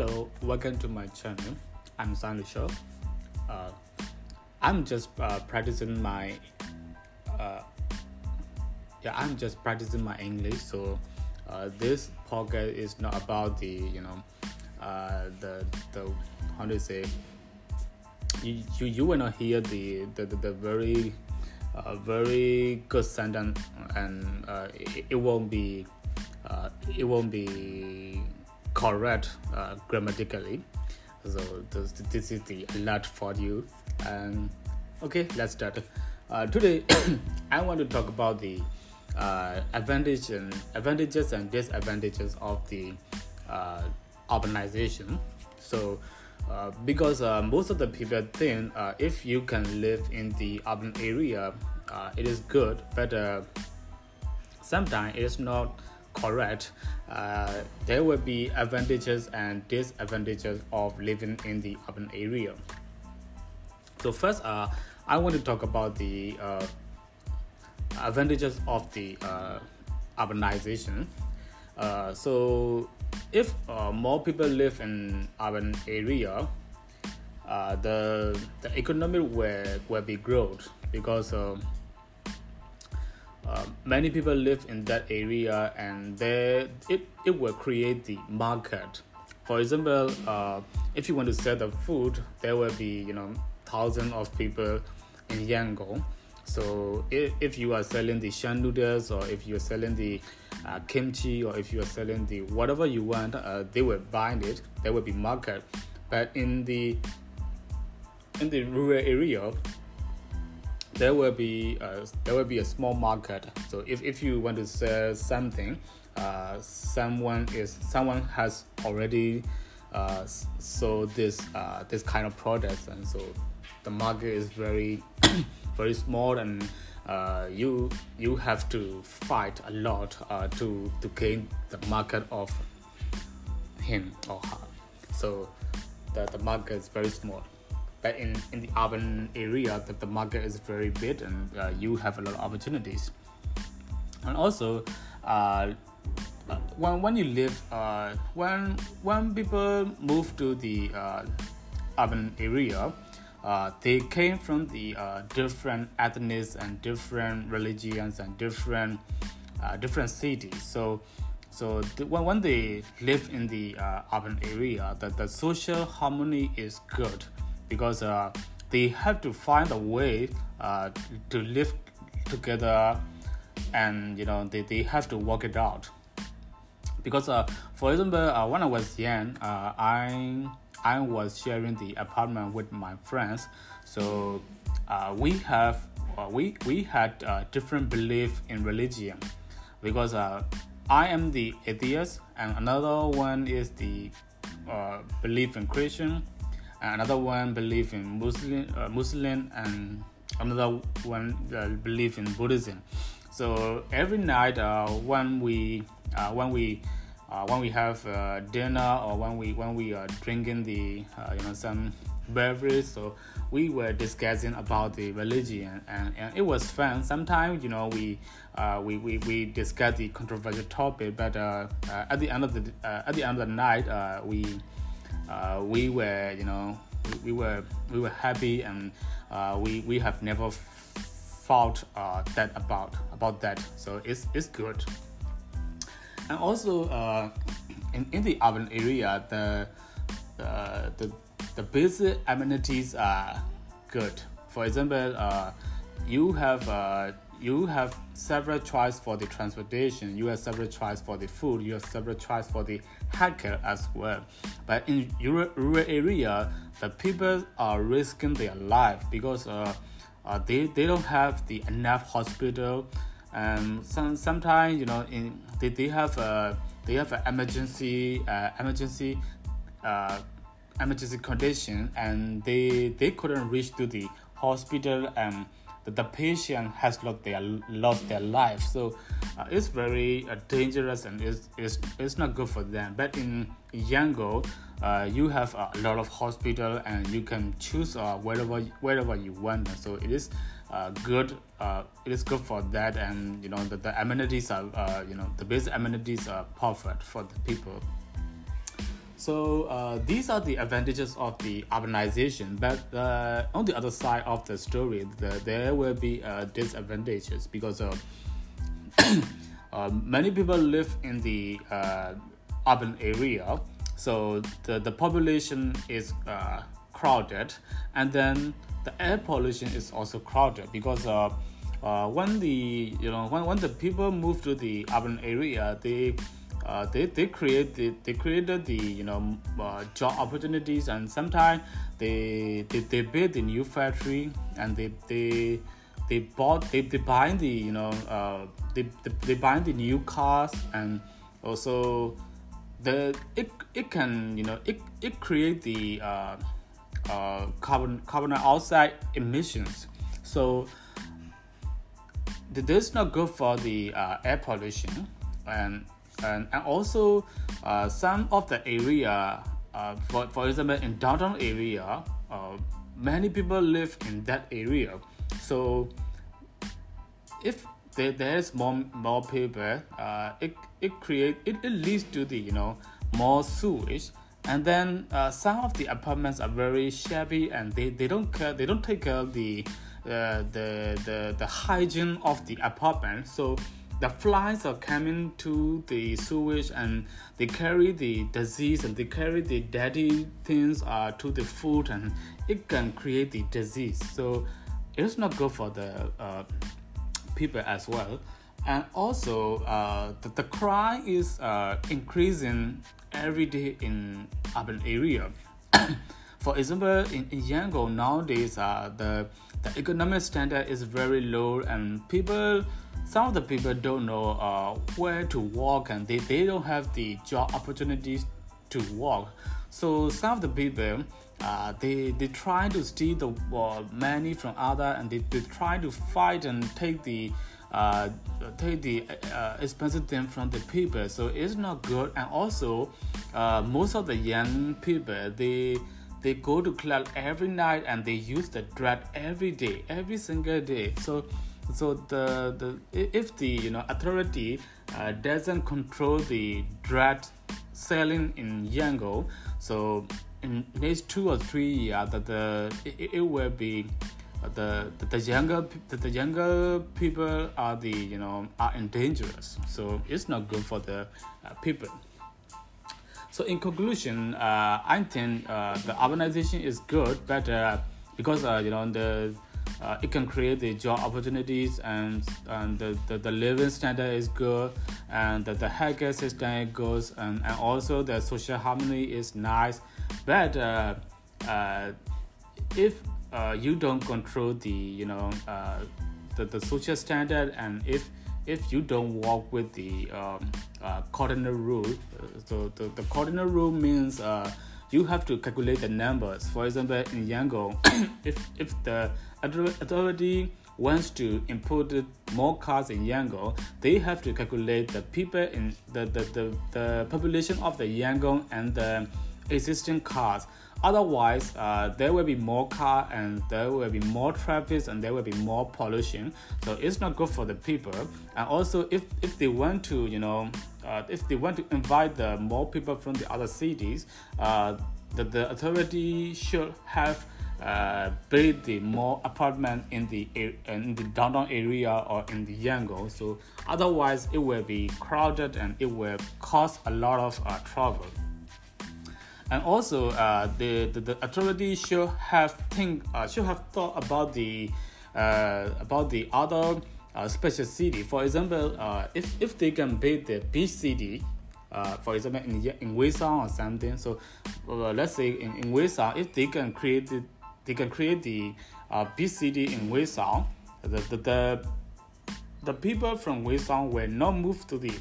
Hello, welcome to my channel. I'm Shaw. Uh, I'm just uh, practicing my uh, yeah, I'm just practicing my English. So uh, this podcast is not about the you know uh, the the how do you say you you, you will not hear the the, the, the very uh, very good sentence and it, it won't be it won't be correct uh, grammatically. So this, this is the alert for you. And okay let's start. Uh, today i want to talk about the uh, advantage and advantages and disadvantages of the uh, urbanization. So uh, because uh, most of the people think uh, if you can live in the urban area it is good but sometimes it is not correct uh, there will be advantages and disadvantages of living in the urban area. So first uh, i want to talk about the uh, advantages of the uh, urbanization. Uh, so if uh, more people live in urban area the the economy will, will be growth because uh, many people live in that area and there it, it will create the market. For example uh, if you want to sell the food there will be you know thousands of people in yangon. So if, if you are selling the shan noodles or if you're selling the uh, kimchi or if you are selling the whatever you want uh, they will buy it. There will be market. But in the in the rural area there will be a, there will be a small market. So if, if you want to sell something, uh, someone is someone has already uh, sold this uh, this kind of products, and so the market is very very small, and uh, you you have to fight a lot uh, to to gain the market of him or her. So the, the market is very small but in, in the urban area that the market is very big and uh, you have a lot of opportunities. And also uh, when, when you live uh, when when people move to the uh, urban area uh, they came from the uh, different ethnics and different religions and different different cities. So so when, when they live in the urban area the, the social harmony is good because uh, they have to find a way uh, to live together and you know they, they have to work it out. Because uh, for example uh, when i was young uh, i i was sharing the apartment with my friends. So uh, we have we we had different belief in religion. Because i am the atheist and another one is the belief in christian another one believe in Muslim, uh, Muslim, and another one uh, believe in Buddhism. So every night uh, when we uh, when we uh, when we have uh, dinner or when we when we are drinking the you know some beverage, so we were discussing about the religion and, and it was fun. Sometimes you know we we, we we discuss the controversial topic, but at the end of the at the end of the night we uh, we were you know we, we, were we were happy and uh, we we have never felt uh, that about about that. So it's it's good. And also uh, in, in the urban area the the the, the basic amenities are good. For example uh, you have uh, you have several choice for the transportation you have several choice for the food you have several choice for the hacker as well. But in rural, rural area the people are risking their life because uh, uh, they, they don't have the enough hospital. And some, sometimes you know in they, they have a they have an emergency uh, emergency uh, emergency condition and they they couldn't reach to the hospital and that the patient has lost their lost their life. So uh, it's very uh, dangerous and it's, it's it's not good for them. But in Yangon, uh, you have a lot of hospital and you can choose uh, wherever wherever you want. So it is uh, good. Uh, it is good for that, and you know the, the amenities are you know the basic amenities are perfect for the people. So uh, these are the advantages of the urbanization, but uh, on the other side of the story, the, there will be uh, disadvantages because uh, many people live in the uh, urban area, so the, the population is uh, crowded, and then the air pollution is also crowded because when the you know when, when the people move to the urban area, they uh, they they created they created the you know uh, job opportunities and sometimes they, they they build a new factory and they they they bought they, they buy the you know uh, they, they they buy the new cars and also the it it can you know it it create the uh, uh, carbon carbon dioxide emissions. So this is not good for the uh, air pollution and and, and also uh, some of the area uh, for, for example in downtown area uh, many people live in that area. So if there, there's more more people uh, it it create it, it leads to the you know more sewage. And then uh, some of the apartments are very shabby and they, they don't care they don't take care of the uh, the, the the hygiene of the apartment. So the flies are coming to the sewage and they carry the disease and they carry the dirty things uh, to the food and it can create the disease. So it's not good for the uh, people as well. And also uh, the, the crime is uh, increasing every day in urban area. For example in, in yangon nowadays uh, the, the economic standard is very low and people some of the people don't know uh, where to walk and they, they don't have the job opportunities to walk. So some of the people uh, they they try to steal the uh, money from other and they, they try to fight and take the uh, take the uh, expensive thing from the people. So it's not good. And also uh, most of the young people they they go to club every night and they use the drug every day every single day. So so the, the if the you know authority uh, doesn't control the drug selling in Yangon, so in next two or three years, that the it, it will be uh, the, the, the younger the, the younger people are the you know are dangerous. So it's not good for the uh, people. So in conclusion, uh, I think uh, the urbanization is good, but uh, because uh, you know the uh, it can create the job opportunities and, and the, the, the living standard is good and the, the healthcare system is good and, and also the social harmony is nice. But uh, uh, if uh, you don't control the you know uh, the, the social standard and if if you don't work with the um, uh, cardinal rule so the, the cardinal rule means you have to calculate the numbers. For example, in Yangon, if if the authority wants to import more cars in Yangon, they have to calculate the people in the, the, the, the population of the Yangon and the existing cars. Otherwise, uh, there will be more car and there will be more traffic and there will be more pollution. So it's not good for the people. And also, if if they want to, you know, uh, if they want to invite the more people from the other cities, uh, the, the authority should have uh, the more apartment in the in the downtown area or in the Yangon. So otherwise, it will be crowded and it will cause a lot of uh, trouble. And also, uh, the, the, the authority should have think uh, should have thought about the uh, about the other uh, special city. For example, uh, if if they can build the beach city, uh, for example, in in Weisang or something. So uh, let's say in in Weisang, if they can create it, they can create the uh, city in Weisang, the the, the the people from Weisang will not move to the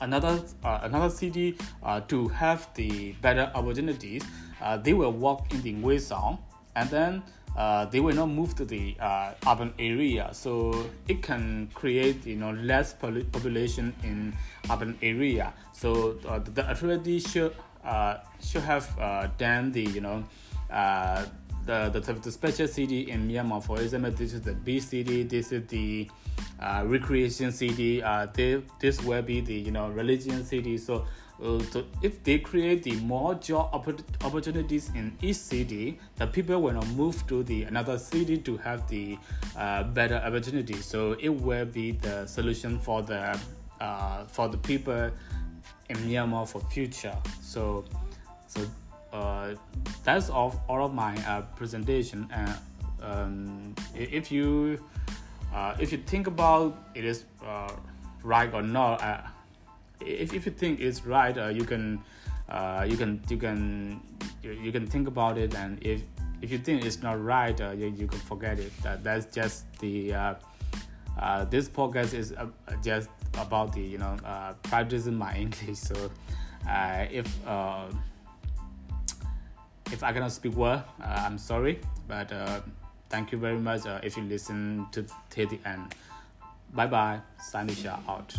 another uh, another city uh, to have the better opportunities. Uh, they will work in the Weisang and then uh, they will not move to the uh, urban area. So it can create you know less population in urban area. So uh, the authority should uh, should have uh, done the you know uh, the, the, the special city in Myanmar. For example this is the B city this is the recreation city this, this will be the you know religion city so uh, so if they create the more job opportunities in each city, the people will not move to the another city to have the uh, better opportunity. So it will be the solution for the uh, for the people in Myanmar for future. So so uh, that's all, all of my uh, presentation. And um, if you uh, if you think about it is right or not if, if you think it's right, uh, you can uh, you can you can you, can think about it, and if if you think it's not right, uh, you, you can forget it. That that's just the uh, uh, this podcast is uh, just about the you know practicing my English. So if if I cannot speak well, I'm sorry, but thank you very much uh, if you listen to the end. Bye bye, Sanisha out.